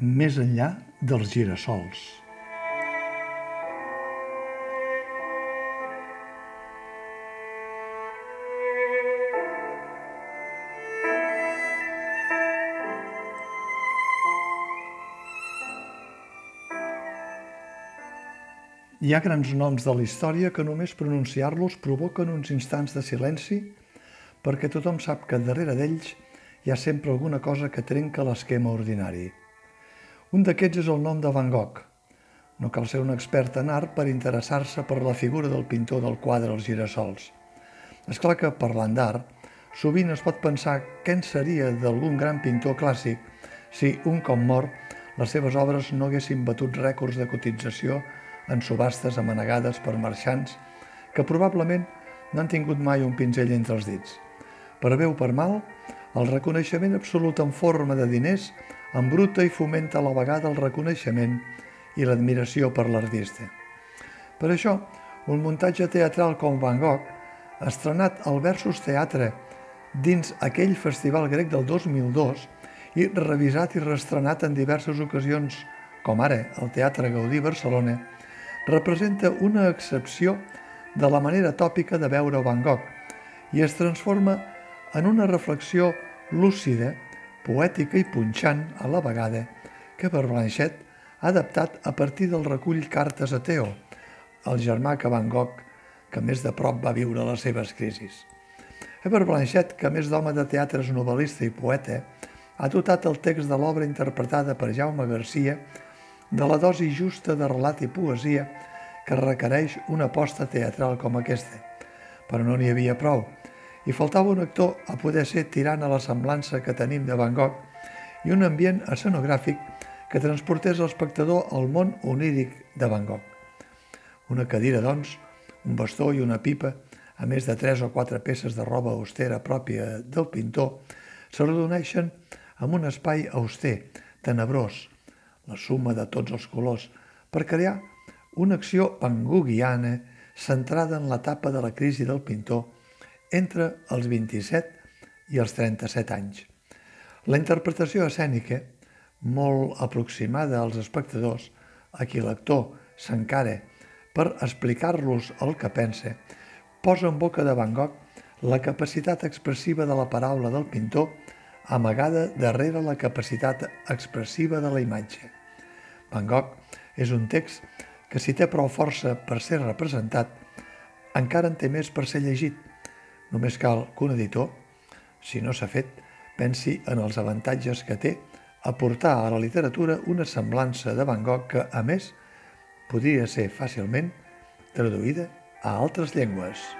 més enllà dels gira-sols. Hi ha grans noms de la història que només pronunciar-los provoquen uns instants de silenci perquè tothom sap que darrere d'ells hi ha sempre alguna cosa que trenca l'esquema ordinari. Un d'aquests és el nom de Van Gogh. No cal ser un expert en art per interessar-se per la figura del pintor del quadre Els girassols. És clar que, parlant d'art, sovint es pot pensar què en seria d'algun gran pintor clàssic si, un cop mort, les seves obres no haguessin batut rècords de cotització en subhastes amanegades per marxants que probablement no han tingut mai un pinzell entre els dits. Per bé o per mal, el reconeixement absolut en forma de diners embruta i fomenta a la vegada el reconeixement i l'admiració per l'artista. Per això, un muntatge teatral com Van Gogh, estrenat al Versus Teatre dins aquell festival grec del 2002 i revisat i reestrenat en diverses ocasions, com ara al Teatre Gaudí Barcelona, representa una excepció de la manera tòpica de veure Van Gogh i es transforma en una reflexió lúcida, poètica i punxant a la vegada que Blanchett ha adaptat a partir del recull Cartes a Teo, el germà que Van Gogh, que més de prop va viure les seves crisis. Eber Blanchett, que més d'home de teatre és novel·lista i poeta, ha dotat el text de l'obra interpretada per Jaume Garcia de la dosi justa de relat i poesia que requereix una aposta teatral com aquesta. Però no n'hi havia prou, i faltava un actor a poder ser tirant a la semblança que tenim de Van Gogh i un ambient escenogràfic que transportés l'espectador al món oníric de Van Gogh. Una cadira, doncs, un bastó i una pipa, a més de tres o quatre peces de roba austera pròpia del pintor, se redoneixen amb un espai auster, tenebrós, la suma de tots els colors, per crear una acció pangugiana centrada en l'etapa de la crisi del pintor entre els 27 i els 37 anys. La interpretació escènica, molt aproximada als espectadors, a qui l'actor s'encara per explicar-los el que pensa, posa en boca de Van Gogh la capacitat expressiva de la paraula del pintor amagada darrere la capacitat expressiva de la imatge. Van Gogh és un text que si té prou força per ser representat, encara en té més per ser llegit. Només cal que un editor, si no s'ha fet, pensi en els avantatges que té aportar a la literatura una semblança de Van Gogh que, a més, podria ser fàcilment traduïda a altres llengües.